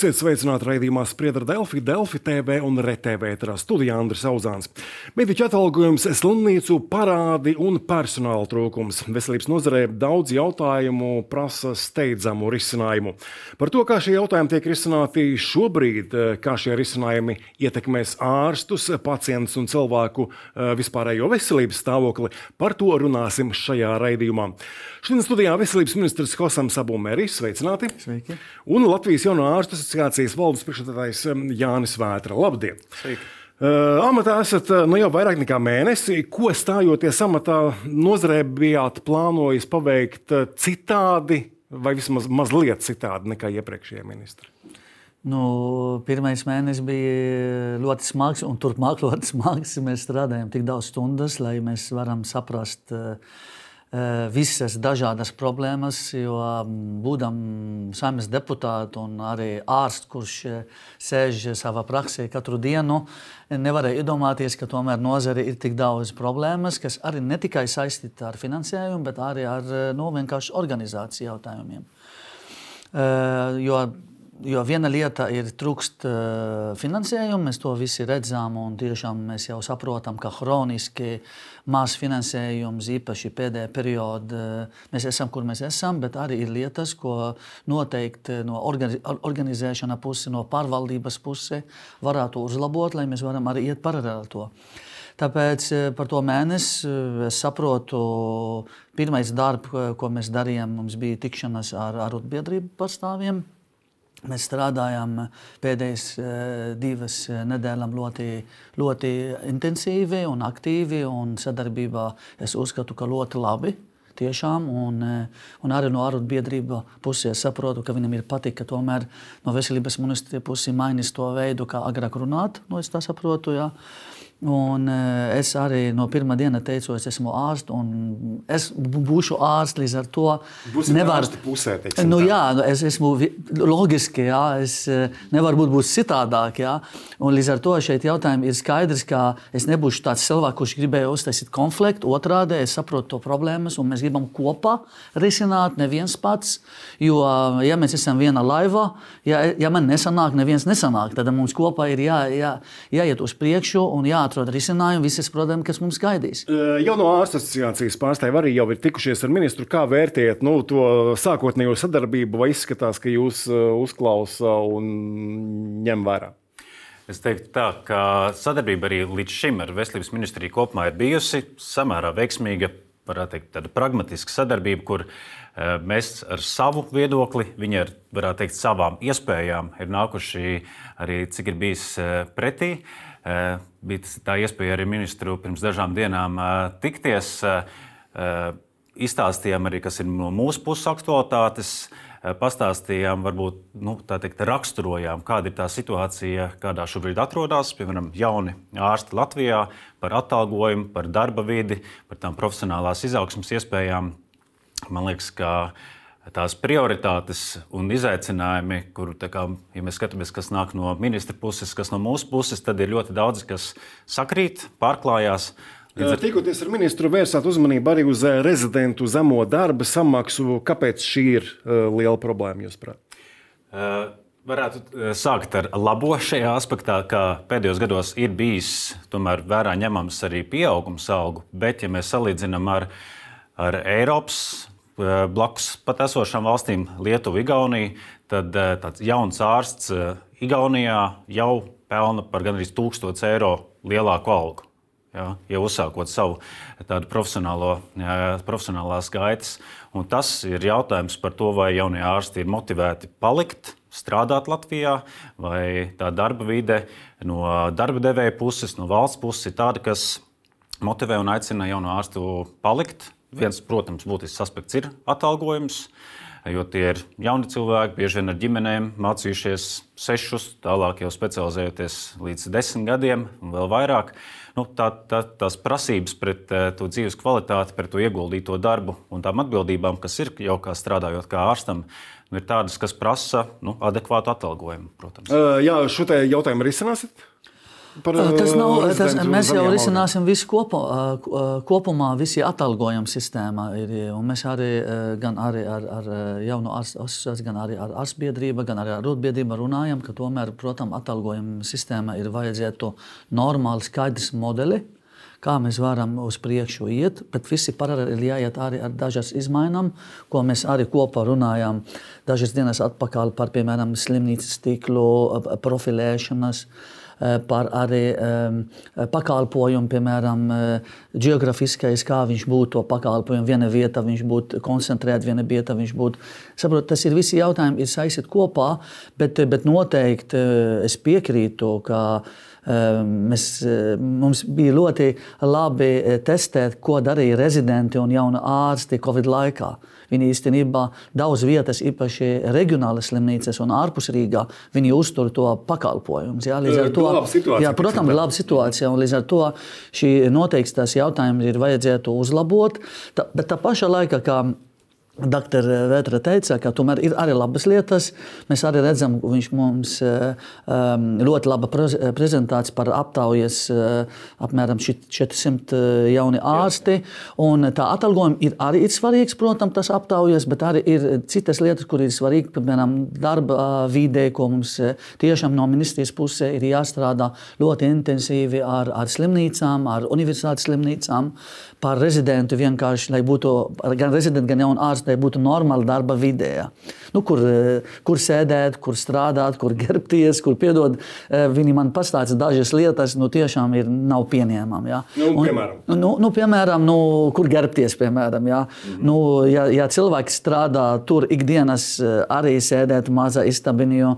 Esiet sveicināti raidījumā Spriedra Delfi, Delfi TV un RTV ēterā studijā Andris Auzāns. Mediķu atalgojums, slimnīcu parādi un personāla trūkums. Veselības nozarē daudz jautājumu prasa steidzamu risinājumu. Par to, kā šie jautājumi tiek risināti šobrīd, kā šie risinājumi ietekmēs ārstus, pacientus un cilvēku eh, vispārējo veselības stāvokli, par to runāsim šajā raidījumā. Šodien studijā veselības ministrs Hosams Abumērijs, sveicināti! Sveiki! Un Latvijas jauno ārstu asociācijas valdes priekšstādātājs um, Jānis Vētra. Labdien! Sveiki. Uh, amatā esat uh, nu, jau vairāk nekā mēnesi. Ko stājoties amatā, nozarē bijāt plānojis paveikt uh, citādi, vai vismaz mazliet citādi nekā iepriekšējie ministri? Nu, pirmais mēnesis bija ļoti smags, un turpmāk ļoti smags. Mēs strādājam tik daudz stundas, lai mēs varam saprast. Uh, visas dažādas problēmas, jo mm, būdam saimnes deputāti un arī ārsts, kurš eh, sēž savā praksē katru dienu, nevarēja iedomāties, ka tomēr nozare ir tik daudz problēmas, kas arī ne tikai saistīta ar finansējumu, bet arī ar eh, nu, vienkārši organizāciju jautājumiem. Jo Jo viena lieta ir trūkst uh, finansējumu, mēs to visi redzam, un tiešām mēs jau saprotam, ka hroniski maz finansējums, īpaši pēdējā periodā, uh, mēs esam, kur mēs esam, bet arī ir lietas, ko noteikti no organiz organizēšana puses, no pārvaldības puses varētu uzlabot, lai mēs varam arī iet paralēli to. Tāpēc par to mēnesi es saprotu, pirmais darbs, ko mēs darījām, mums bija tikšanās ar arotbiedrību pārstāvjiem. Mēs strādājam pēdējās eh, divas eh, nedēļas ļoti, ļoti intensīvi un aktīvi. Un sadarbībā es uzskatu, ka ļoti labi. Tiešām, un, eh, un arī no arotbiedrība puses saprotu, ka viņam ir patīk, ka tomēr no veselības ministrijas puses mainīs to veidu, kā agrāk runāt. Nu, es tā saprotu. Jā. Un eh, es arī no pirmā diena teicu, es esmu ārsts, un es būšu ārsts līdz ar to. Būsim nevar... pusē, nu, jā, nu, es esmu loģiski, jā, es eh, nevaru būt, būt citādāk. Jā. Un līdz ar to šeit jautājumi ir skaidrs, ka es nebūšu tāds cilvēks, kurš gribēja uztaisīt konfliktu. Otrādi es saprotu to problēmas, un mēs gribam kopā risināt, neviens pats. Jo, ja mēs esam viena laivā, ja, ja man nesanāk, neviens nesanāk, tad mums kopā ir jā, jā, jāiet uz priekšu un jā jāatrod risinājumi visas problēmas, kas mums gaidīs. Jau no ārsta asociācijas pārstāvji arī jau ir tikušies ar ministru. Kā vērtējat nu, to sākotnējo sadarbību, vai izskatās, ka jūs uzklausa un ņem vērā? Es teiktu, tā, ka sadarbība arī līdz šim ar veselības ministriju kopumā ir bijusi samērā veiksmīga, varētu teikt, tāda pragmatiska sadarbība, kur mēs ar savu viedokli, viņi ar, varētu teikt, savām iespējām ir nākuši arī, cik ir bijis pretī. Uh, bija tā iespēja arī ministru pirms dažām dienām eh, tikties. Eh, izstāstījām arī, kas ir no mūsu puses aktualitātes, pastāstījām, varbūt nu, teikt, raksturojām, kāda ir tā situācija, kādā šobrīd atrodas, piemēram, jauni ārsti Latvijā, par atalgojumu, par darba vidi, par tām profesionālās izaugsmas iespējām. Man liekas, ka tās prioritātes un izaicinājumi, kur, kā, ja mēs skatāmies, kas nāk no ministra puses, kas no mūsu puses, tad ir ļoti daudz, kas sakrīt, pārklājās. Ar... Tikoties ar ministru, vērsāt uzmanību arī uz rezidentu zemo darba samaksu. Kāpēc šī ir uh, liela problēma, jūsuprāt? Uh, varētu sākt ar labo šajā aspektā, ka pēdējos gados ir bijis tomēr vērā ņemams arī pieaugums algu, bet, ja mēs salīdzinām ar, ar Eiropas blakus pat esošām valstīm, Lietuva, Igaunija, tad eh, tāds jauns ārsts eh, Igaunijā jau pelna par gandrīz 1000 eiro lielāku algu. Ja, jau uzsākot savu profesionālo, jā, profesionālās gaitas. Un tas ir jautājums par to, vai jaunie ārsti ir motivēti palikt, strādāt Latvijā, vai tā darba vide no darba devēja puses, no valsts puses ir tāda, kas motivē un aicina jaunu ārstu palikt Viens, protams, būtisks aspekts ir atalgojums, jo tie ir jauni cilvēki, bieži vien ar ģimenēm, mācījušies sešus, tālāk jau specializējoties līdz desmit gadiem un vēl vairāk. Nu, tā, tā, tās prasības pret uh, to dzīves kvalitāti, pret to ieguldīto darbu un tām atbildībām, kas ir jau kā strādājot kā ārstam, nu, ir tādas, kas prasa nu, adekvātu atalgojumu. Protams. Uh, jā, šo jautājumu risināsiet? Par Tas nav, uh, tas, mēs jau risināsim visu kopu, uh, uh, kopumā, visi atalgojuma sistēmā. Ir, mēs arī uh, gan arī ar, ar uh, ārstu asociāciju, gan arī ar ārstbiedrību, gan arī ar rūpbiedrību runājam, ka tomēr, protams, atalgojuma sistēmā ir vajadzētu normāli skaidrs modeli. Kā mēs varam uz priekšu iet, bet visi paralēli ir jāiet arī ar dažām izmaiņām, ko mēs arī kopā runājām dažas dienas atpakaļ par, piemēram, slimnīcas tīklu uh, profilēšanas. eh, par arī um, pakalpojumu, piemēram, eh, geogrāfiskais, kā viņš būtu to pakalpojumu. Viena vieta viņš būtu koncentrēta, viena vieta viņš būtu. Saprot, tas ir visi jautājumi, ir saistīti kopā, bet, bet noteikti eh, es piekrītu, ka eh, mēs, eh, mums bija ļoti labi eh, testēt, ko darīja rezidenti un jauni ārsti Covid laikā. Viņi īstenībā daudz vietas, īpaši reģionālas slimnīcas un ārpus Rīgā, viņi uztur to pakalpojumu. Jā, to, jā, protams, tā. laba situācija, līdz ar to šī noteikti tās jautājums ir vajadzētu uzlabot. Tā, bet tā pašā laikā, kā Dr. Vētra teica, ka tomēr ir arī labas lietas. Mēs arī redzam, ka viņš mums eh, um, ļoti laba prez- prezentācija par aptaujas eh, apmēram šit- 400 jauni ārsti. Un tā atalgojuma ir arī ir svarīgs, protams, tas aptaujas, bet arī ir citas lietas, kur ir svarīgi, piemēram, darba vidē, ko mums eh, tiešām no ministrijas pusē ir jāstrādā ļoti intensīvi ar, ar slimnīcām, ar universitātes slimnīcām, par rezidentu vienkārši, lai būtu gan rezidenti, gan jauni ārsti, lai būtu normāla darba vidē. Nu, kur, eh, kur sēdēt, kur strādāt, kur gerbties, kur piedod. eh, Viņi man pastāsta dažas lietas, nu tiešām ir nav pieņēmami. Ja? Nu, Un- piemēram? Nu, nu, piemēram, nu, kur gerbties, piemēram. Ja? Mm -hmm. nu, ja, ja cilvēks strādā tur ikdienas, eh, arī sēdēt mazā istabiņā,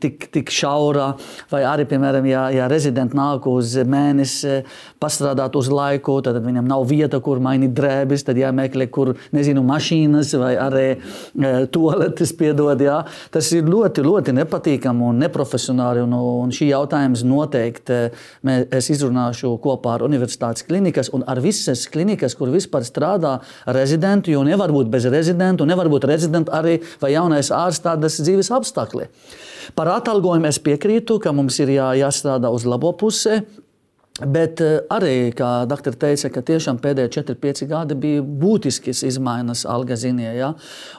tik, tik šaurā, vai arī, piemēram, ja, ja rezidents nāk uz mēnesi, pastrādāt uz laiku, tad viņam nav vieta, kur mainīt drēbes, tad jāmeklē, kur, nezinu, mašīnas vai arī e, toaletes piedod. Ja? Tas ir ļoti, ļoti nepatīkami un neprofesionāli. Un, un šī jautājums noteikti e, mē, es izrunāšu kopā ar universitātes klinikas un ar visas klinikas, kur vispār strādā rezidenti, jo nevar būt bez rezidentu, nevar būt rezidenti arī vai jaunais ārsts tādas dzīves apstākļi. Par atalgojumu es piekrītu, ka mums ir jā, jāstrādā uz labo pusi. Bet eh, arī, kā doktor teica, ka tiešām pēdējie 4-5 gadi bija būtiskas izmaiņas alga ziņā. Ja?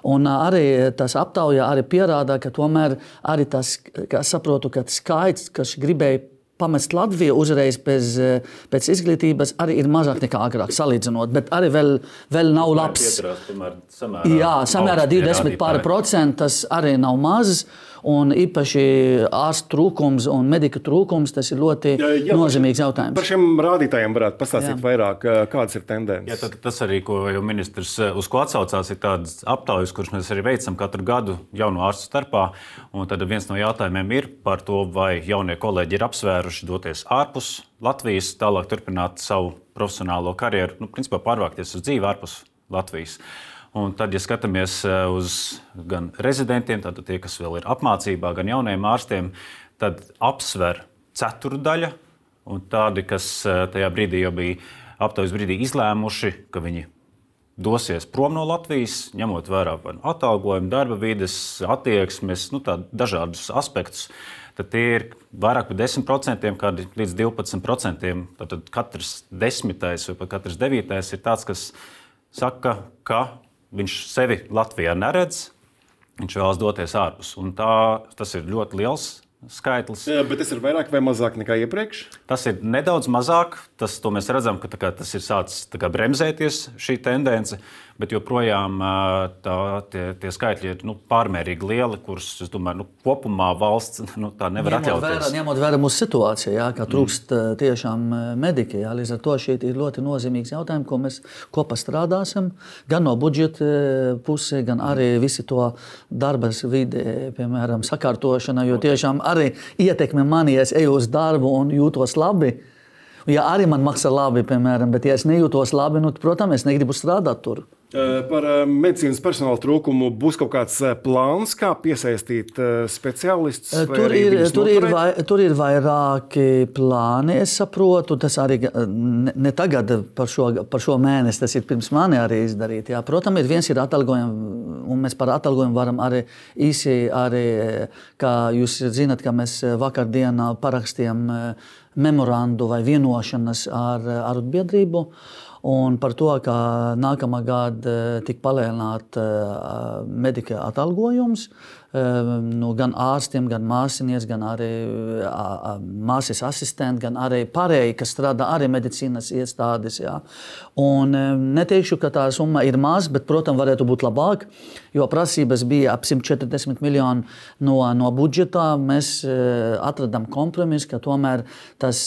Un eh, arī tas aptaujā arī pierāda, ka tomēr arī tas, kā saprotu, ka skaits, kas gribēja pamest Latviju uzreiz pēc, eh, pēc izglītības, arī ir mazāk nekā agrāk salīdzinot. Bet arī vēl, vēl nav labs. Pieturās, tomēr, samērā Jā, samērā augsti 20 pāri procenti tas arī nav maz. Un īpaši ārstu trūkums un medika trūkums tas ir ļoti Jā, jā, nozīmīgs Par jautājums. šiem rādītājiem varētu pastāstīt Jā. vairāk, kādas ir Jā, tendences. tad, tas arī, ko jau ministrs uz ko atsaucās, ir tādas aptaujas, kuras mēs arī veicam katru gadu jaunu ārstu starpā. Un tad viens no jautājumiem ir par to, vai jaunie kolēģi ir apsvēruši doties ārpus Latvijas, tālāk turpināt savu profesionālo karjeru, nu, principā pārvākties uz dzīvi ārpus Latvijas. Un tad, ja skatāmies eh, uz gan rezidentiem, tad tie, kas vēl ir apmācībā, gan jauniem ārstiem, tad apsver ceturdaļa. Un tādi, kas eh, tajā brīdī jau bija aptaujas brīdī izlēmuši, ka viņi dosies prom no Latvijas, ņemot vērā nu atalgojumu, darba vides, attieksmes, nu, dažādus aspektus. Tad tie ir vairāk par 10%, kādi līdz 12%. Tad katrs desmitais vai pat katrs devītais ir tāds, kas saka, ka viņš sevi Latvijā neredz, viņš vēlas doties ārpus. Un Tā, tas ir ļoti liels skaitlis. Jā, Bet tas ir vairāk vai mazāk nekā iepriekš. Tas ir nedaudz mazāk. Tas, to mēs redzam, ka kā, tas ir sācis kā bremzēties šī tendence, bet joprojām tā, tie, tie skaitļi ir nu, pārmērīgi lieli, kurus, es domāju, nu, kopumā valsts nu, tā nevar Ņemot vērā, atļauties. ņemot vērā mūsu situāciju, jā, ka trūkst mm. tiešām mediki. Jā, līdz ar to šī ir ļoti nozīmīgs jautājums, ko mēs kopā strādāsim. Gan no budžeta puses, gan arī visi to darba vidi, piemēram, sakārtošana. Jo tiešām arī ietekme manī, ja es eju uz darbu un jūtos labi. Ja arī man maksā labi, piemēram, bet ja es nejūtos labi, nu, protams, es negribu strādāt tur. Par medicīnas personāla trūkumu būs kaut kāds plāns, kā piesaistīt speciālistus. Tur ir, tur, ir vai, tur ir vairāki plāni, es saprotu. Tas arī ne, ne tagad par šo, par šo mēnesi, tas ir pirms mani arī izdarīt. Jā. Protams, ir viens ir atalgojums, un mēs par atalgojumu varam arī īsi, arī, kā jūs zinat, ka mēs vakardienā parakstījām memorandu vai vienošanas ar arotbiedrību. Un par to, ka nākamā gada tika palielināts medika atalgojums, nu, gan ārstiem, gan māsinieks, gan arī māsas asistenti, gan arī pārējie, kas strādā arī medicīnas iestādes. Jā. Un neteikšu, ka tā summa ir maza, bet, protams, varētu būt labāk, jo prasības bija ap 140 miljonu no, no budžeta. Mēs atradām kompromisu, ka tomēr tas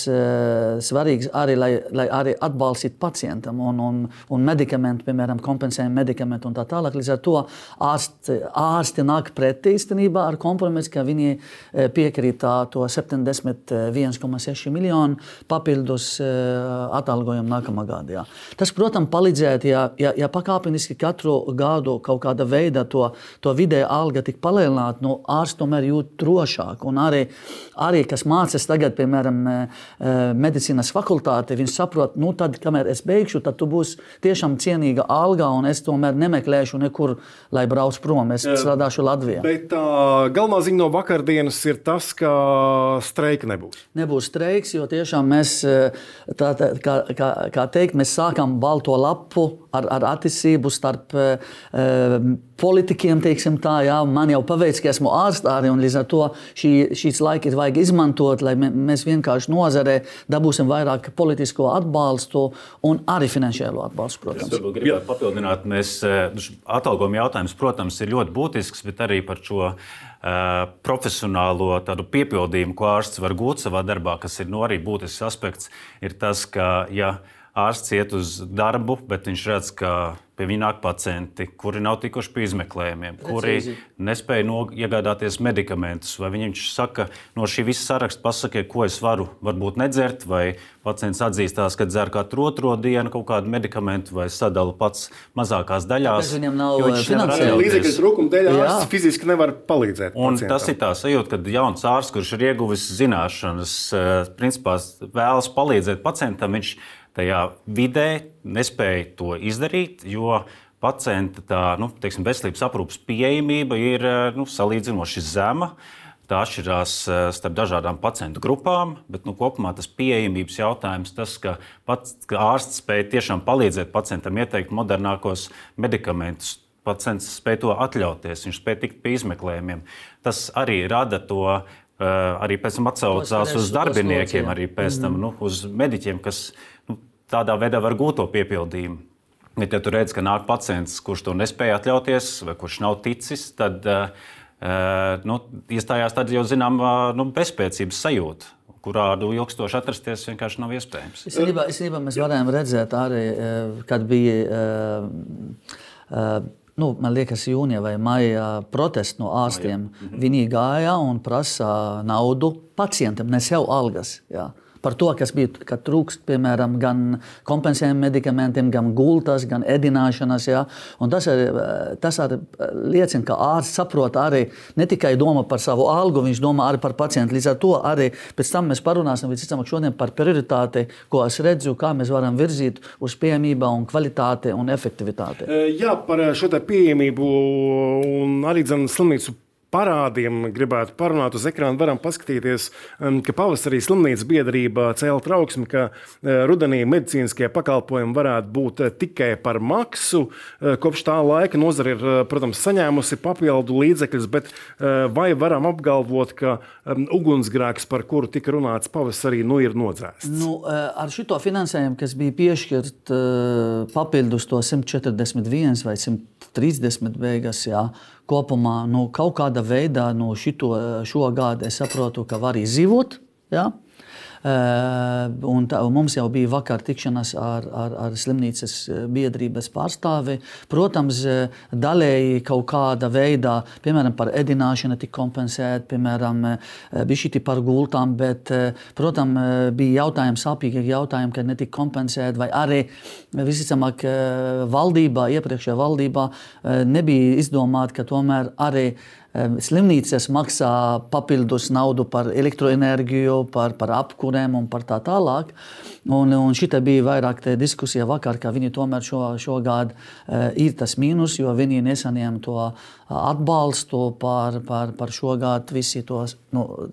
svarīgs arī, lai, lai arī atbalstītu pacientam un, un, un medikamentu, piemēram, kompensējumu medikamentu un tā tālāk. Līdz ar to ārsti, ārsti nāk pretī īstenībā ar kompromisu, ka viņi e, piekrīt to 71,6 miljonu papildus e, atalgojumu nākamā gada. Jā. Tas, protams, palīdzētu, ja, ja, ja pakāpeniski katru gadu kaut kāda veida to, to vidēja alga tik palielinātu, no nu, ārsts tomēr jūt drošāk. Un arī, arī kas mācās tagad, piemēram, e, medicīnas fakultāte, viņš saprot, nu tad, kamēr es beigšu, tad tu būsi tiešām cienīga alga, un es tomēr nemeklēšu nekur, lai brauc prom. Es strādāšu Latvijā. Bet Bet tā galvenā ziņa no vakardienas ir tas, ka streika nebūs. Nebūs streiks, jo tiešām mēs, tā, tā, kā, kā, kā teikt, mēs sākam balto lapu ar, ar attīstību starp uh, politikiem. Tā, jā, man jau paveic, ka esmu ārstāri, un līdz ar to šī, šīs laika ir vajag izmantot, lai mēs vienkārši nozarē dabūsim vairāk politisko atbalstu un arī finansiālo atbalstu. Protams. Es gribētu papildināt, mēs atalgojuma jautājums, protams, ir ļoti būtisks, bet arī par šo uh, profesionālo piepildījumu, ko ārsts var gūt savā darbā, kas ir no nu, arī būtisks aspekts, ir tas, ka ja ārsts iet uz darbu, bet viņš redz, ka pie viņa nāk pacienti, kuri nav tikuši pie izmeklējumiem, kuri nespēja no, iegādāties medikamentus. Vai viņš saka, no šī visa saraksta pasakiet, ko es varu varbūt nedzert, vai pacients atzīstās, ka dzer katru otro dienu kaut kādu medikamentu, vai sadala pats mazākās daļās. Tas viņam nav finansējums. Līdzekļu trūkuma dēļ ārsts fiziski nevar palīdzēt. Un pacientam. tas ir tā sajūta, ka jauns ārsts, kurš ir ieguvis zināšanas, eh, principā vēlas palīdzēt pacientam, viņš tajā vidē nespēja to izdarīt, jo pacienta tā, nu, teiksim, veselības aprūpas pieejamība ir nu, salīdzinoši zema. Tā atšķirās eh, starp dažādām pacientu grupām, bet nu, kopumā tas pieejamības jautājums, tas, ka, pats, ka ārsts spēj tiešām palīdzēt pacientam ieteikt modernākos medikamentus, pacients spēj to atļauties, viņš spēj tikt pie izmeklējumiem. Tas arī rada to arī pēc tam atsaucās uz darbiniekiem, arī pēc tam mhm. nu, uz mediķiem, kas tādā veidā var gūt to piepildījumu. Bet, ja tu redz, ka nāk pacients, kurš to nespēja atļauties, vai kurš nav ticis, tad uh, nu, iestājās tāda jau zināmā nu, bezspēcības sajūta kurā nu, ilgstoši atrasties vienkārši nav iespējams. Īstenībā, īstenībā mēs varējām redzēt arī, kad bija. Uh, uh, nu, man liekas, jūnijā vai maijā protesti no ārstiem. Mhm. Viņi gāja un prasa naudu pacientam, ne sev algas. Jā par to, kas bija, ka trūkst, piemēram, gan kompensējumiem medikamentiem, gan gultas, gan ēdināšanas. Ja? Un tas, ar, tas ar liecina, ka ārsts saprot arī ne tikai domā par savu algu, viņš domā arī par pacientu. Līdz ar to arī pēc tam mēs parunāsim visticamāk šodien par prioritāti, ko es redzu, kā mēs varam virzīt uz pieejamību kvalitāti un efektivitāti. Jā, par šo pieejamību un arī slimnīcu parādiem gribētu parunāt uz ekrāna, varam paskatīties, um, ka pavasarī slimnīcas biedrība cēla trauksmi, ka uh, rudenī medicīniskie pakalpojumi varētu būt uh, tikai par maksu. Uh, kopš tā laika nozare ir, protams, saņēmusi papildu līdzekļus, bet vai varam apgalvot, ka um, ugunsgrēks, par kuru tika runāts pavasarī, nu ir nodzēsts? Nu, ar šo finansējumu, kas bija piešķirt papildus to 141 vai 130 beigas, jā, kopumā nu, kaut kādā veidā no šito, šo gadu es saprotu, ka var izdzīvot. Ja? Un tā, un mums jau bija vakar tikšanās ar, ar, ar slimnīcas biedrības pārstāvi. Protams, daļēji kaut kāda veidā, piemēram, par ēdināšanu tika kompensēta, piemēram, šī par gultām, bet, protams, bija jautājumi, sāpīgi jautājumi, ka netika kompensēta, vai arī visticamāk valdībā, iepriekšējā valdībā nebija izdomāta, ka tomēr arī Slimnīcas maksā papildus naudu par elektroenerģiju, par, par apkurēm un par tā tālāk. Un, un šī bija vairāk diskusija vakar, ka viņi tomēr šo, šogad uh, ir tas mīnus, jo viņi nesaņem to atbalstu par, par, par šogad visi tos nu,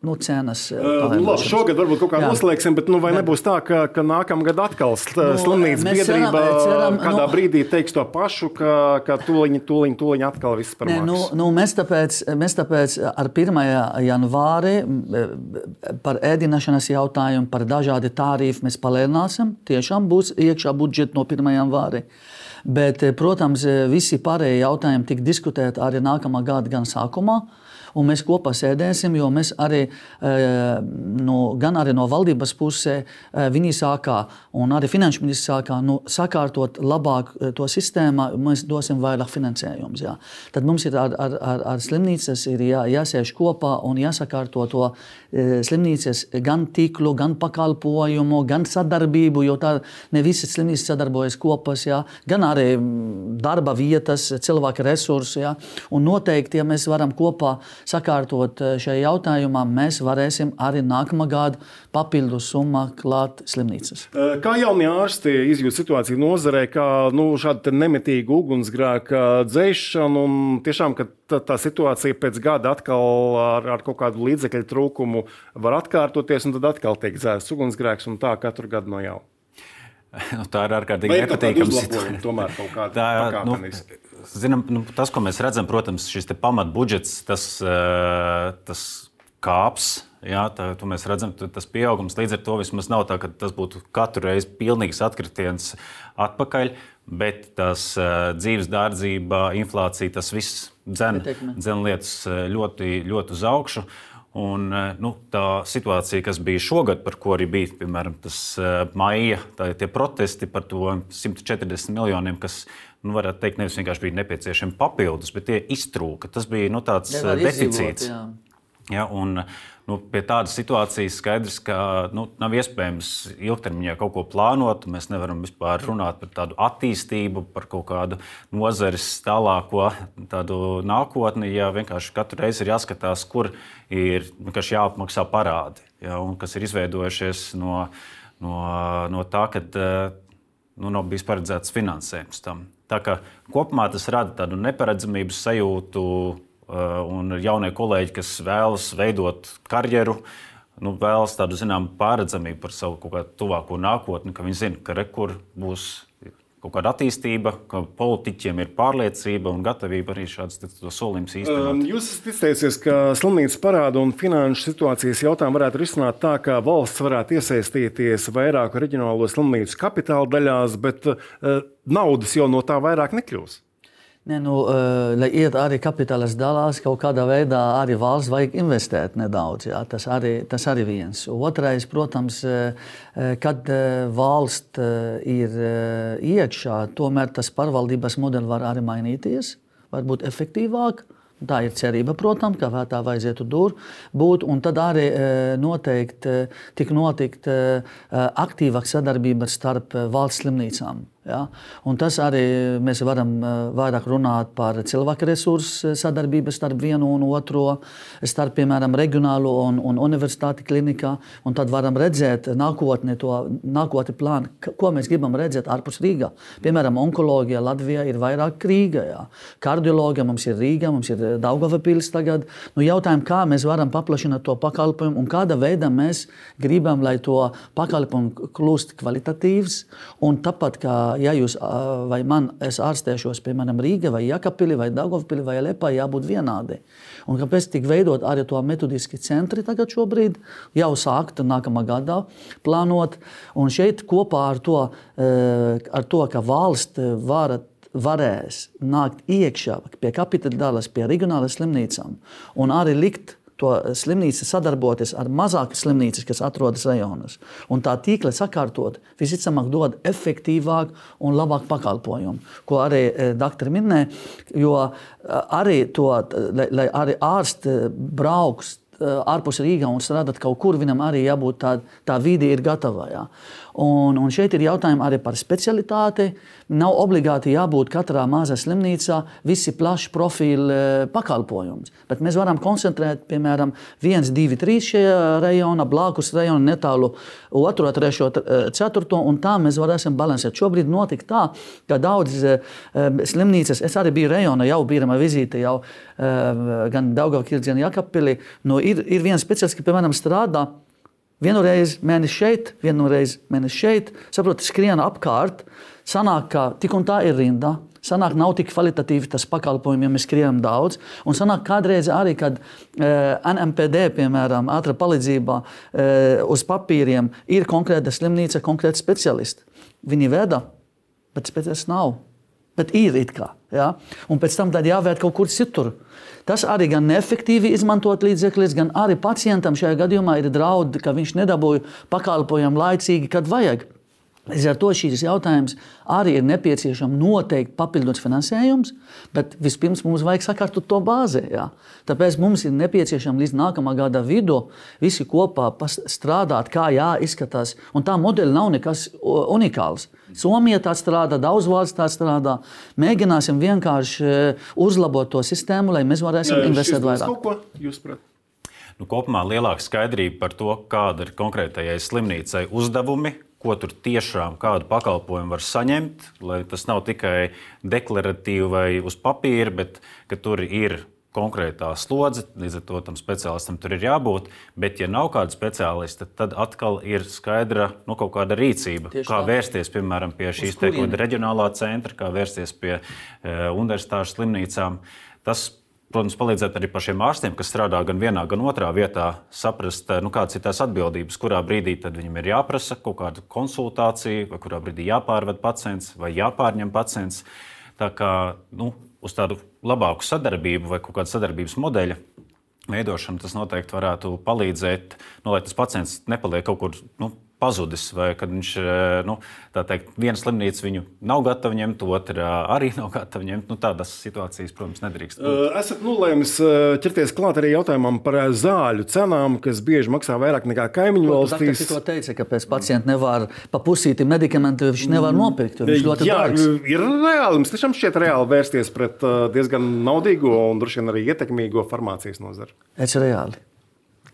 nu, cenas. Uh, labi, šogad varbūt kaut kā Jā. noslēgsim, bet nu, vai nebūs tā, ka, ka nākamgad atkal nu, slimnīcas biedrība ceram, ceram, kādā nu, brīdī teiks to pašu, ka, ka tūliņ, tūliņ, tūliņ atkal viss par maksu? Nu, nu, mēs, tāpēc, mēs tāpēc ar 1. janvāri par ēdināšanas jautājumu, par dažādi tarifi mēs palēnāsim. Tiešām būs iekšā budžeta no 1. janvāra. Bet, protams, visi pārējie jautājumi tika diskutēti arī nākamā gada gan sākumā un mēs kopā sēdēsim, jo mēs arī no, gan arī no valdības pusē eh, viņi sākā, un arī finanšu ministrs sākā nu, sakārtot labāk eh, to sistēmu, mēs dosim vairāk finansējumus. Jā. Tad mums ir ar, ar, ar, ar slimnīcas ir jā, jāsēž kopā un jāsakārto to slimnīcas gan tīklu, gan pakalpojumu, gan sadarbību, jo tā ne visas slimnīcas sadarbojas kopās, jā, gan arī mm, darba vietas, cilvēka resursi. Jā. Un noteikti, ja mēs varam kopā sakārtot eh, šajā jautājumā, mēs varēsim arī nākamā gada papildus summa klāt slimnīcas. Eh, kā jaunie ārsti izjūt situāciju nozarē, kā nu, šāda nemitīga ugunsgrēka dzēšana un tiešām, ka tā, tā situācija pēc gada atkal ar, ar kaut kādu līdzekļu trūkumu var atkārtoties, un tad atkal tiek dzēsts ugunsgrēks un tā katru gadu no jauna. Nu, tā ir ārkārtīgi nepatīkama situācija. Tomēr kaut kāda tā, nu, zinām, nu, tas, ko mēs redzam, protams, šis pamatbudžets, tas, tas kāps. Jā, tā, to mēs redzam, tas pieaugums līdz ar to vismaz nav tā, ka tas būtu katru reizi pilnīgs atkritiens atpakaļ, bet tas uh, dzīves dārdzība, inflācija, tas viss dzen, dzen lietas ļoti, ļoti uz augšu. Un, nu, tā situācija, kas bija šogad, par ko arī bija piemēram tas uh, maija, tā, tie protesti par to 140 miljoniem, kas nu, varētu teikt, nevis vienkārši bija nepieciešami papildus, bet tie iztrūka. Tas bija nu, tāds Nevar deficīts. Izdzīvot, jā. Ja, un, nu, pie tādas situācijas skaidrs, ka nu, nav iespējams ilgtermiņā kaut ko plānot. Mēs nevaram vispār runāt par tādu attīstību, par kaut kādu nozares tālāko nākotni. Ja vienkārši katru reizi ir jāskatās, kur ir jāapmaksā parādi, ja, un kas ir izveidojušies no, no, no tā, ka nu, nav bijis paredzēts finansējums tam. Tā kā kopumā tas rada tādu neparedzamības sajūtu, un jaunie kolēģi, kas vēlas veidot karjeru, nu, vēlas tādu zināmu pārredzamību par savu kaut kādu tuvāko nākotni, ka viņi zina, ka rekur būs kaut kāda attīstība, ka politiķiem ir pārliecība un gatavība arī šādas solījumus īstenot. Um, jūs esat izteicies, ka slimnīcas parādu un finanšu situācijas jautājumu varētu risināt tā, ka valsts varētu iesaistīties vairāku reģionālo slimnīcu kapitāla daļās, bet uh, naudas jau no tā vairāk nekļūs. Ne, nu, uh, lai iet arī kapitālas dalās, kaut kādā veidā arī valsts vajag investēt nedaudz. Jā, tas, arī, tas arī viens. Otrais, protams, uh, kad uh, valsts ir iekšā, tomēr tas pārvaldības modelis var arī mainīties, varbūt efektīvāk. Tā ir cerība, protams, ka tā vajadzētu dur, būt. Un tad arī noteikti tik notikt aktīvāka sadarbība starp valsts slimnīcām. Ja? Un tas arī mēs varam eh, vairāk runāt par cilvēku resursu sadarbību starp vienu un otru, starp, piemēram, reģionālo un, un universitāti klinikā. Un tad varam redzēt nākotni, to nākotni plānu, ko mēs gribam redzēt ārpus Rīgā. Piemēram, onkoloģija Latvijā ir vairāk Rīgā. Jā. Kardioloģija mums ir Rīga, mums ir Daugava pils tagad. Nu, jautājumi, kā mēs varam paplašināt to pakalpojumu un kāda veidā mēs gribam, lai to pakalpojumu kļūst kvalitatīvs un tāpat kā ja jūs vai man es ārstēšos, piemēram, Rīgā vai Jakapili vai Dagovpili vai Lepā, jābūt vienādai. Un kāpēc tik veidot arī to metodiski centri tagad šobrīd, jau sākt nākamā gadā plānot. Un šeit kopā ar to, ar to ka valsts var varēs nākt iekšā pie kapitāla, pie reģionālajām slimnīcām un arī likt to slimnīcu sadarboties ar mazākas slimnīcas, kas atrodas rajonos. Un tā tīkla sakārtot visticamāk dod efektīvāku un labāku pakalpojumu, ko arī e, doktori minēja. Jo e, arī to, lai, lai arī ārsti brauks ārpus Rīgā un strādāt kaut kur, viņam arī jābūt tā, tā vide ir gatava. Jā. Un, un šeit ir jautājumi arī par specialitāti. Nav obligāti jābūt katrā mazā slimnīcā visi plaši profili eh, pakalpojums. Bet mēs varam koncentrēt, piemēram, viens, divi, trīs šajā rajonā, blakus rajonā, netālu otro, trešo, eh, ceturto, un tā mēs varēsim balansēt. Šobrīd notika tā, ka daudz eh, slimnīcas, es arī biju rajonā, jau bija vizīte, jau gan Daugavkirds, gan Jakapili, nu, ir, ir viens speciālists, kas, piemēram, strādā Vienu reizi mēnesi šeit, vienu reizi mēnesi šeit. Saprotiet, skrien apkārt. Sanāk, ka tik un tā ir rinda. Sanāk, nav tik kvalitatīvi tas pakalpojums, ja mēs skrienam daudz. Un sanāk, kādreiz arī, kad e, NMPD, piemēram, ātrā palīdzība e, uz papīriem, ir konkrēta slimnīca, konkrēta speciālisti. Viņi veda, bet speciālists nav. Bet ir it kā. Ja? Un pēc tam jāvērt kaut kur citur. Tas arī gan neefektīvi izmantot līdzekļus, gan arī pacientam šajā gadījumā ir draudi, ka viņš nedabūja pakalpojumu laicīgi, kad vajag. Līdz ar to šīs jautājums arī ir nepieciešams noteikti papildus finansējums, bet vispirms mums vajag sakārtot to bāzi. Jā. Tāpēc mums ir nepieciešams līdz nākamā gada vidū visi kopā strādāt, kā jāizskatās. Un tā modeļa nav nekas unikāls. Somija tā strādā, daudz valsts tā strādā. Mēģināsim vienkārši eh, uzlabot to sistēmu, lai mēs varēsim investēt vairāk. Ko jūs prāt? Nu, kopumā lielāka skaidrība par to, kāda ir konkrētajai slimnīcai uzdevumi, ko tur tiešām kādu pakalpojumu var saņemt, lai tas nav tikai deklaratīvi vai uz papīra, bet ka tur ir konkrētā slodze, līdz ar to tam speciālistam tur ir jābūt. Bet, ja nav kāda speciālista, tad atkal ir skaidra nu, kaut kāda rīcība. Tieši kā tā. vērsties piemēram pie šīs te, reģionālā centra, kā vērsties pie uh, universitāšu slimnīcām. Tas protams, palīdzēt arī pašiem ārstiem, kas strādā gan vienā, gan otrā vietā, saprast, nu, kādas ir tās atbildības, kurā brīdī viņam ir jāprasa kaut kāda konsultācija, vai kurā brīdī jāpārved pacients vai jāpārņem pacients. Tā kā nu, uz tādu labāku sadarbību vai kaut kādu sadarbības modeļu veidošanu tas noteikti varētu palīdzēt, nu, lai tas pacients nepaliek kaut kur nu, pazudis, vai kad viņš, eh, nu, tā teikt, viena slimnīca viņu nav gatava ņemt, otra arī nav gatava ņemt. Nu, tādas situācijas, protams, nedrīkst. Būt. Esat nolēmis ķerties klāt arī jautājumam par zāļu cenām, kas bieži maksā vairāk nekā kaimiņu valstīs. Tas teica, ka pēc pacienta nevar pa pusīti medikamentu, viņš nevar mm. nopirkt. Viņš ļoti Jā, dārgs. ir reāli, mums tiešām šķiet reāli vērsties pret diezgan naudīgo un droši vien arī ietekmīgo farmācijas nozari. Es reāli.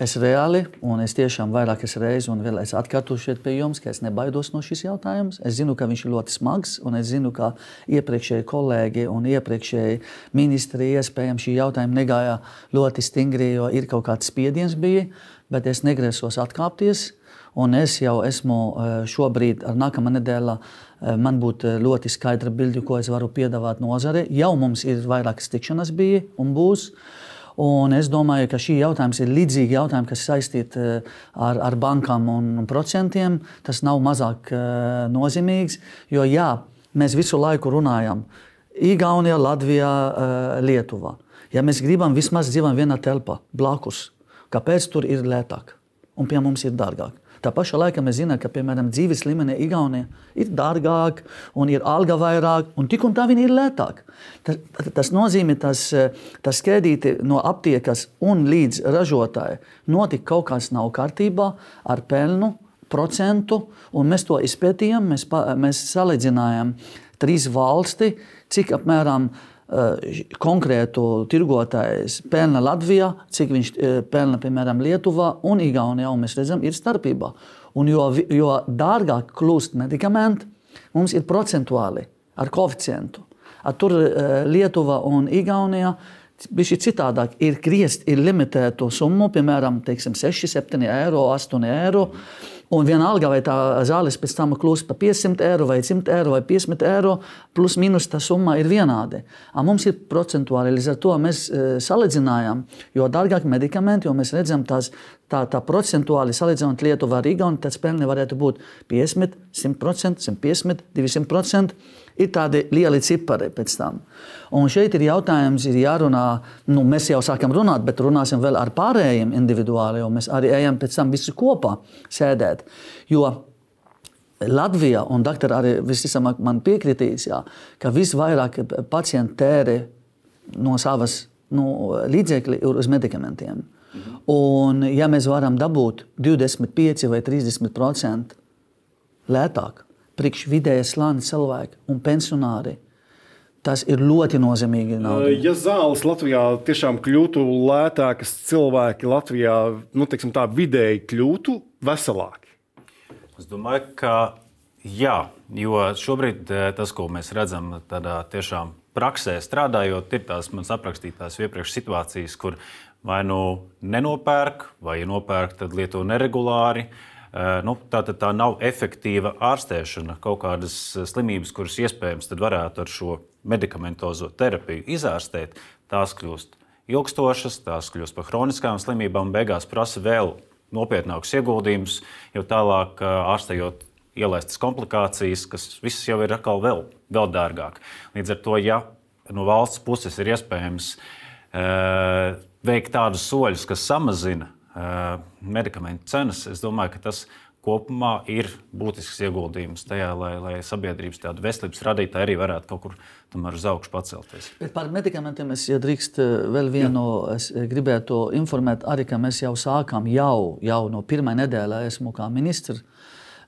Es reāli, un es tiešām vairākas reizes, un vēl es atkārtošu šeit pie jums, ka es nebaidos no šīs jautājuma. Es zinu, ka viņš ir ļoti smags, un es zinu, ka iepriekšēji kolēģi un iepriekšēji ministri iespējams šī jautājuma negāja ļoti stingri, jo ir kaut kāds spiediens bija, bet es negrasos atkāpties. Un es jau esmu eh, šobrīd, ar nākamā nedēļa, eh, man būtu ļoti skaidra bilde, ko es varu piedāvāt nozarei. Jau mums ir vairākas tikšanas bija un būs. Uh, Un es domāju, ka šī jautājums ir līdzīgi jautājumi, kas saistīti eh, ar, ar bankām un procentiem. Tas nav mazāk uh, nozīmīgs, jo jā, mēs visu laiku runājam Igaunijā, Latvijā, uh, Lietuvā. Ja mēs gribam vismaz dzīvot vienā telpā, blakus, kāpēc tur ir lētāk un pie mums ir dārgāk? Tā pašā laikā mēs zinām, ka, piemēram, dzīves līmenī Igaunijā ir dārgāk, un ir alga vairāk, un tik un tā viņi ir lētāk. Tas, tas nozīmē, tas, tas skēdīti no aptiekas un līdz ražotāji notika kaut kas nav kārtībā ar pelnu procentu, un mēs to izpētījām, mēs, mēs salīdzinājām trīs valsti, cik apmēram uh, konkrētu tirgotājs pelna Latvijā, cik viņš eh, pelna piemēram Lietuvā un Igaunijā. Un mēs redzam, ir starpība. Un jo, jo dārgāk kļūst medikamenti, mums ir procentuāli ar koeficientu. Tur eh, Lietuva un Igaunijā bija citādāk. Ir griezti, ir limitēta summa, piemēram, teiksim, 6, 7 eiro, 8 eiro. Un vienalga, vai tā zāles pēc tam kļūst par 500 eiro, vai 100 eiro, vai 50 eiro, plus mīnus tā summa ir vienāda. Mums ir procentuāli, līdz ar to mēs salīdzinājām, jo dārgāk medikamenti, jo mēs redzam tās, tā, tā procentuāli salīdzinot Lietuvu ar Igauniju, tad spēle varētu būt 50, 100%, 150, 200%. Ir tādi lieli cipari pēc tam. Un šeit ir jautājums, ir jārunā, nu, mēs jau sākam runāt, bet runāsim vēl ar pārējiem individuāli, jo mēs arī ejam pēc tam visi kopā sēdēt. Jo Latvijā, un doktori arī visticamāk man piekritīs, jā, ka visvairāk pacienti tērē no savas nu, līdzekļi uz medikamentiem. Mhm. Un, ja mēs varam dabūt 25 vai 30% lētāk, priekš vidējas slāņa cilvēki un pensionāri, tas ir ļoti nozīmīgi. Nauda. Ja zāles Latvijā tiešām kļūtu lētākas, cilvēki Latvijā nu, teiksim, tā, vidēji kļūtu veselāki. Es domāju, ka jā, jo šobrīd eh, tas, ko mēs redzam, tādā tiešām praksē strādājot, ir tās manas aprakstītās iepriekš situācijas, kur vai nu nenopērk, vai ja nopērk, tad lieto neregulāri. Eh, nu, tā, tā nav efektīva ārstēšana. Kaut kādas slimības, kuras iespējams varētu ar šo medikamentozo terapiju izārstēt, tās kļūst ilgstošas, tās kļūst par chroniskām slimībām un beigās prasa vēl nopietnākus ieguldījumus, jo tālāk ārstējot ielaistas komplikācijas, kas visas jau ir atkal vēl, vēl dārgāk. Līdz ar to, ja no valsts puses ir iespējams uh, veikt tādus soļus, kas samazina uh, medikamentu cenas, es domāju, ka tas kopumā ir būtisks ieguldījums tajā, lai, lai sabiedrības tādu veselības radītāji arī varētu kaut kur tomēr uz augšu pacelties. Bet par medikamentiem es ja drīkst vēl vienu, Jā. es gribētu informēt arī, ka mēs jau sākām jau, jau no pirmā nedēļa esmu kā ministrs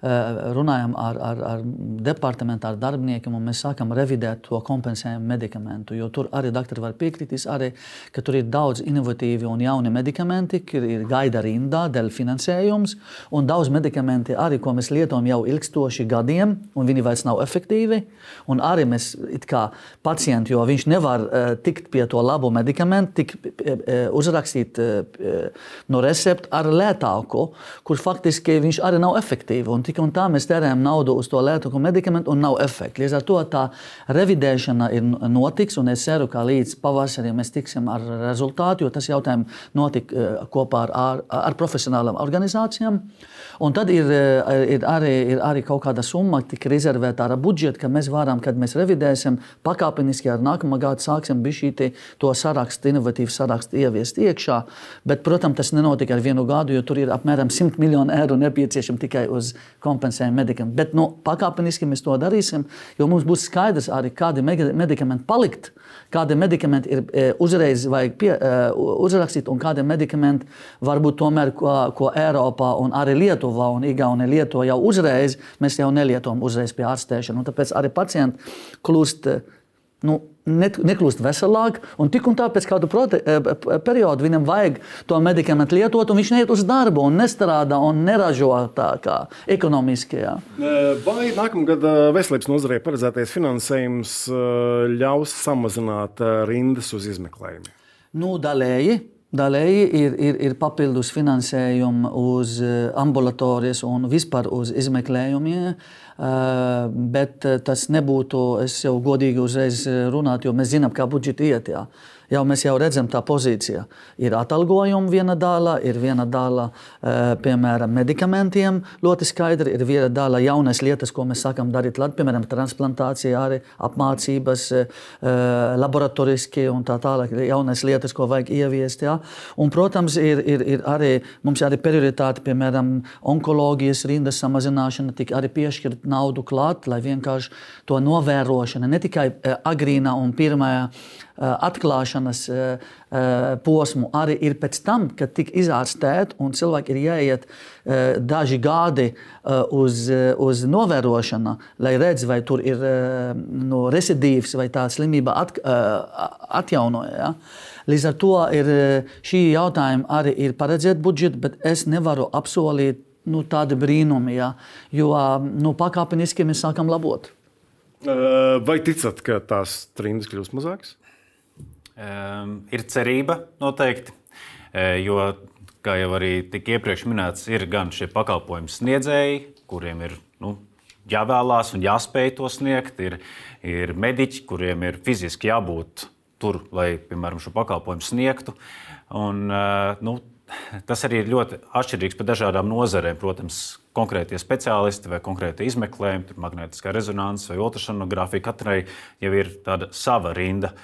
runājam ar, ar, ar departamentu, ar darbiniekiem, un mēs sākam revidēt to kompensējumu medikamentu. Jo tur arī doktori var piekritīs, arī, ka tur ir daudz inovatīvi un jauni medikamenti, kur ir gaida rindā dēļ finansējums, un daudz medikamenti arī, ko mēs lietojam jau ilgstoši gadiem, un viņi vairs nav efektīvi. Un arī mēs, kā pacienti, jo viņš nevar uh, tikt pie to labu medikamentu, tik uh, uzrakstīt uh, no recepta ar lētāku, kur faktiski viņš arī nav efektīvs tik un tā mēs tērējam naudu uz to lētāko medikamentu un nav efekta. Līdz ar to tā revidēšana ir notiks, un es ceru, ka līdz pavasarim mēs tiksim ar rezultātu, jo tas jautājums notika eh, kopā ar, ar, ar profesionālām organizācijām. Un tad ir, eh, ir, arī, ir arī kaut kāda summa, tika rezervēta ar budžetu, ka mēs varam, kad mēs revidēsim, pakāpeniski ar nākamā gada sāksim bišķīti to sarakstu, inovatīvu sarakstu ieviest iekšā. Bet, protams, tas nenotika ar vienu gadu, jo tur ir apmēram 100 miljonu eiro nepieciešami tikai uz kompensējam medikamentus. Bet nu, pakāpeniski mēs to darīsim, jo mums būs skaidrs arī, kādi medikamenti palikt, kādi medikamenti ir e, uzreiz vajag pie, e, uzrakstīt, un kādi medikamenti varbūt tomēr, ko, ko Eiropā un arī Lietuvā un Igaunijā lieto jau uzreiz, mēs jau nelietojam uzreiz pie ārstēšanas. Tāpēc arī pacienti kļūst nu, nekļūst veselāk, un tik un tā pēc kāda eh, perioda viņam vajag to medikamentu lietot, un viņš neiet uz darbu, un nestrādā un neražo tā kā ekonomiski. Jā. Vai nākamgad veselības nozarē paredzētais finansējums ļaus samazināt rindas uz izmeklējumiem? Nu, daļēji. Daļēji ir, ir, ir papildus finansējumi uz ambulatorijas un vispār uz izmeklējumiem. Eh, bet tas nebūtu, es jau godīgi uzreiz eh, runātu, jo mēs zinām, kā budžeti iet. Jā jau mēs jau redzam, tā pozīcija ir atalgojuma viena daļa, ir viena daļa, eh, piemēram, medikamentiem. Ļoti skaidri ir viena daļa jaunas lietas, ko mēs sākam darīt, piemēram, transplantācija, arī apmācības, eh, laboratoriski un tā tālāk. Jaunas lietas, ko vajag ieviest. Ja? Un, protams, ir, ir, ir arī mums arī prioritāte, piemēram, onkoloģijas rindas samazināšana, tik arī piešķirt naudu klāt, lai vienkārši to novērošana ne tikai eh, agrīna un pirmā Eh, atklāšanas eh, eh, posmu arī ir pēc tam, kad tika izārstēta un cilvēki ir jāiet daži gadi uz, uz novērošanu, lai redzētu, vai tur ir no recidīvs vai tā slimība at, atjaunoja. Ja? Līdz ar to ir, šī jautājuma arī ir paredzēta budžeta, bet es nevaru apsolīt nu, tādu brīnumu, ja? jo nu, pakāpeniski mēs sākam labot. Vai ticat, ka tās trimdas kļūs mazākas? Um, ir cerība noteikti, e, jo, kā jau arī tika iepriekš minēts, ir gan šie pakalpojumu sniedzēji, kuriem ir nu, jāvēlās un jāspēj to sniegt, ir, ir mediķi, kuriem ir fiziski jābūt tur, lai, piemēram, šo pakalpojumu sniegtu. Un, e, nu, tas arī ir ļoti atšķirīgs par dažādām nozarēm. Protams, konkrētie speciālisti vai konkrēti izmeklējumi, magnētiskā rezonanse vai ultrasonogrāfija, katrai jau ir tāda sava rinda.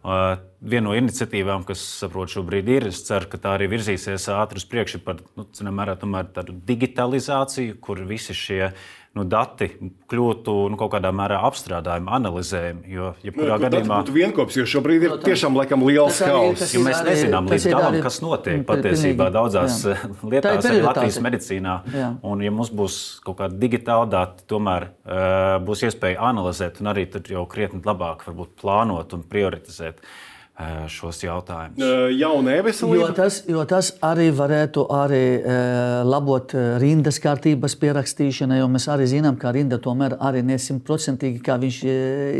Uh, viena no iniciatīvām, kas saprot, šobrīd ir, es ceru, ka tā arī virzīsies ātri uz priekšu par nu, mērā, tādu digitalizāciju, kur visi šie nu, dati kļūtu nu, kaut kādā mērā apstrādājumi, analizējumi. Jo, ja kurā nu, gadījumā tas būtu vienkops, jo šobrīd ir tiešām laikam liels haoss. Mēs nezinām līdz galam, arī, kas notiek patiesībā daudzās jā. lietās, arī Latvijas medicīnā. Jā. Un, ja mums būs kaut kādi digitāli dati, tomēr uh, būs iespēja analizēt un arī jau krietni labāk varbūt plānot un prioritizēt. Uh, šos jautājumus. Jaunā e-veselība. Jo tas, jo tas arī varētu arī, labot rindas kārtības pierakstīšanu, jo mēs arī zinām, ka rinda tomēr arī nesimtprocentīgi, kā viņš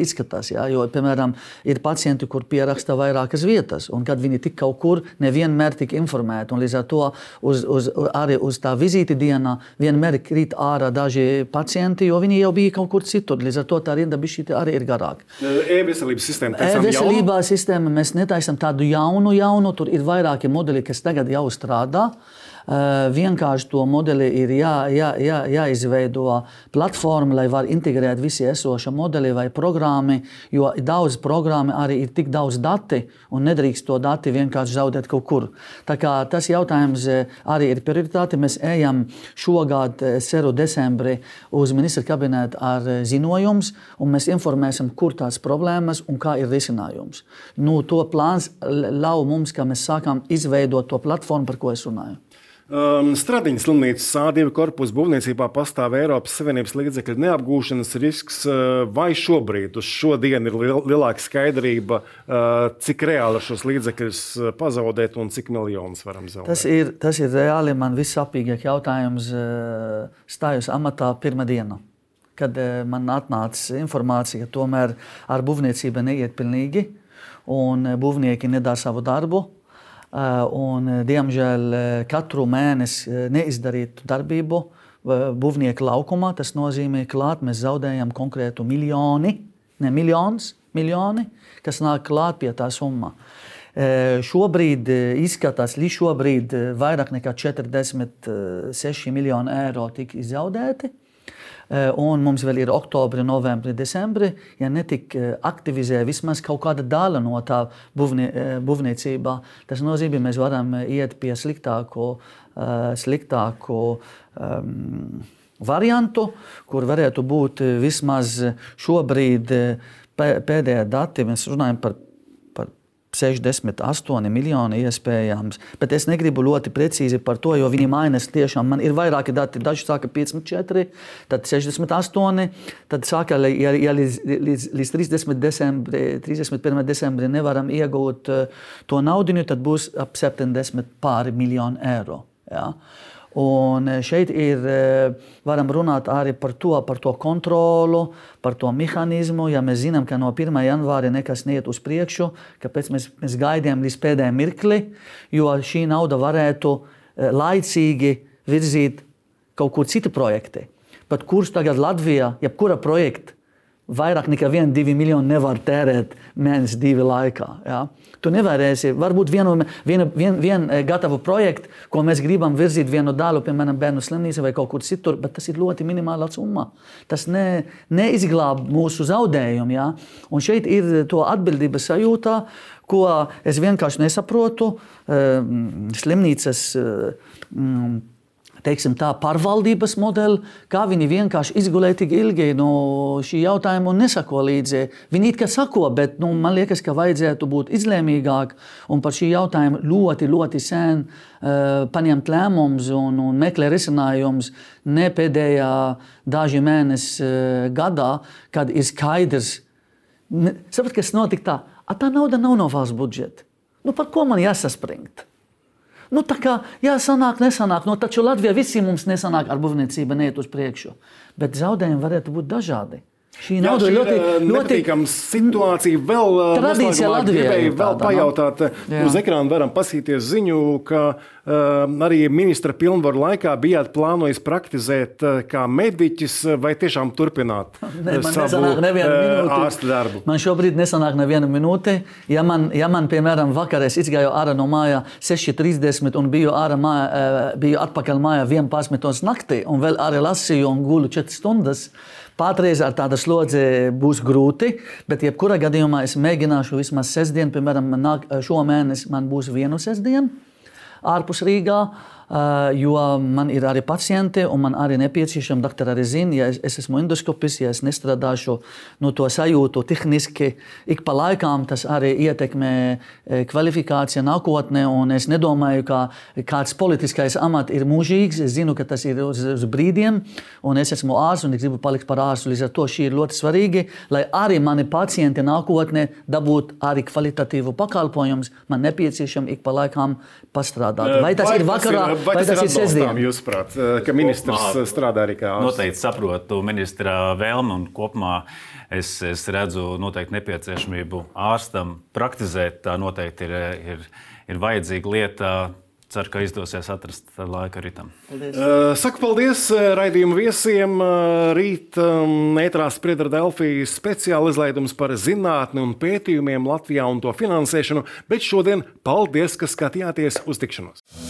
izskatās. Jā? Jo, piemēram, ir pacienti, kur pieraksta vairākas vietas, un kad viņi tik kaut kur nevienmēr tik informēti. Līdz ar to uz, uz, arī uz tā vizīti dienā vienmēr krīt ārā daži pacienti, jo viņi jau bija kaut kur citur. Līdz ar to tā rinda arī ir garāka. E-veselības sistēma. E-veselībā sistēma mēs netaisam tādu jaunu, jaunu, tur ir vairāki modeļi, kas tagad jau strādā. Eh, vienkārši to modeli ir jā, jā, jā, jāizveido platforma, lai var integrēt visi esošie modeļi vai programmi, jo daudz programmu arī ir tik daudz dati un nedrīkst to dati vienkārši zaudēt kaut kur. Tā kā tas jautājums eh, arī ir prioritāte. Mēs ejam šogad, ceru, eh, decembrī uz ministra kabinetu ar ziņojumu, un mēs informēsim, kur tās problēmas un kā ir risinājums. Nu, to plāns ļauj mums, ka mēs sākam izveidot to platformu, par ko es runāju. Um, Stradiņas slimnīcas A2 korpusu būvniecībā pastāv Eiropas Savienības līdzekļu neapgūšanas risks. Uh, vai šobrīd, uz šodienu, ir liel, lielāka skaidrība, uh, cik reāli šos līdzekļus uh, pazaudēt un cik miljonus varam zaudēt? Tas ir, tas ir reāli man vissāpīgāk jautājums stājus amatā pirmā diena. Kad man atnāca informācija, ka tomēr ar būvniecību neiet pilnīgi un būvnieki nedara savu darbu, un, eh, diemžēl eh, katru mēnesi neizdarītu darbību būvnieka laukumā, tas nozīmē, ka mēs zaudējam konkrētu miljoni, ne miljonus, miljoni, kas nāk klāt pie tā summa. Šobrīd izskatās, līdz šobrīd vairāk nekā 46 miljoni eiro tika izzaudēti. Eh, un mums vēl ir oktobris, novembris, decembris. Ja netik eh, aktivizē vismaz kaut kāda daļa no tā būvnie, eh, būvniecībā, tas nozīmē, ka mēs varam iet pie sliktāko, sliktāko um, variantu, kur varētu būt vismaz šobrīd pēdējie dati. Mēs runājam par 68 miljoni iespējams. Bet es negribu ļoti precīzi par to, jo viņi mainās tiešām. Man ir vairāki dati. Daži saka 54, tad 68, tad saka, ja, ja līdz, līdz, līdz 30 decembri, 31. decembrī nevaram iegūt uh, to naudu, tad būs ap 70 pāri miljonu eiro. Ja? Un eh, šeit ir, eh, varam runāt arī par to, par to kontrolu, par to mehānismu. Ja mēs zinām, ka no 1. janvāra nekas neiet uz priekšu, kāpēc mēs, mēs gaidām līdz pēdējiem mirkli, jo šī nauda varētu eh, laicīgi virzīt kaut kur citu projektu. Pat kurš tagad Latvijā, jebkura projekta, vairāk nekā 1-2 miljonu nevar tērēt mēnesi, divi laikā. Ja? Tu nevarēsi, varbūt vienu, vienu, vienu, vienu eh, gatavu projektu, ko mēs gribam virzīt vienu daļu, piemēram, bērnu slimnīcā vai kaut kur citur, bet tas ir ļoti minimāla summa. Tas ne, neizglāb mūsu zaudējumu. Ja? Un šeit ir to atbildības sajūta, ko es vienkārši nesaprotu. Eh, slimnīcas mm, teiksim, tā, pārvaldības modeli, kā viņi vienkārši izgulēja tik ilgi no šī jautājuma un nesako līdzi. Viņi it kā sako, bet nu, man liekas, ka vajadzētu būt izlēmīgāk un par šī jautājuma ļoti, ļoti sen uh, paņemt lēmumus un, un meklēt risinājumus ne pēdējā daži mēneši uh, gadā, kad ir skaidrs, saprot, kas notika tā, tā nauda nav no valsts budžeta. Nu, par ko man jāsaspringt? Nu, tā kā jāsanāk, nesanāk. Nu, taču Latvijā visiem mums nesanāk ar būvniecību neiet uz priekšu. Bet zaudējumi varētu būt dažādi. Šī nav ļoti, ļoti patīkama situācija. Vēl tradīcija Latvijā. Gribēju vēl tāda, pajautāt, no? uz ekrāna varam pasīties ziņu, ka uh, arī ministra pilnvaru laikā bijāt plānojis praktizēt kā mediķis vai tiešām turpināt ne, savu ārsta darbu? Man šobrīd nesanāk neviena minūte. Ja man, ja man piemēram, vakar es izgāju ārā no mājā 6.30 un biju, ārā mājā, biju atpakaļ mājā 11. naktī un vēl arī lasīju un gulu 4 stundas, Patreiz ar tādu slodzi būs grūti, bet jebkurā gadījumā es mēģināšu vismaz sestdienu, piemēram, nāk, šo mēnesi man būs vienu sestdienu ārpus Rīgā. Uh, jo man ir arī pacienti, un man arī nepieciešama, doktori arī zina, ja es, es esmu endoskopists, ja es nestrādāšu no to sajūtu tehniski, ik pa laikām tas arī ietekmē e, kvalifikāciju nākotnē, un es nedomāju, ka kāds politiskais amats ir mūžīgs. Es zinu, ka tas ir uz, uz brīdiem, un es esmu ārsts, un es gribu palikt par ārstu. Līdz ar to šī ir ļoti svarīgi, lai arī mani pacienti nākotnē dabūtu arī kvalitatīvu pakalpojumus. Man nepieciešama ik pa laikām pastrādāt. Vai tas vai ir vakarā? Ir, vai, tas, tas ir sestdiena? Jūsuprāt, ka ministrs Kopumā, strādā arī kā? Noteikti saprotu ministra vēlmu un kopumā es, es redzu noteikti nepieciešamību ārstam praktizēt. Tā noteikti ir, ir, ir vajadzīga lieta. Ceru, ka izdosies atrast laika ritam. Paldies. Uh, saku paldies raidījuma viesiem. Rīt um, ētrā spriedra Delfijas speciāla izlaidums par zinātni un pētījumiem Latvijā un to finansēšanu, bet šodien paldies, ka skatījāties uz tikšanos.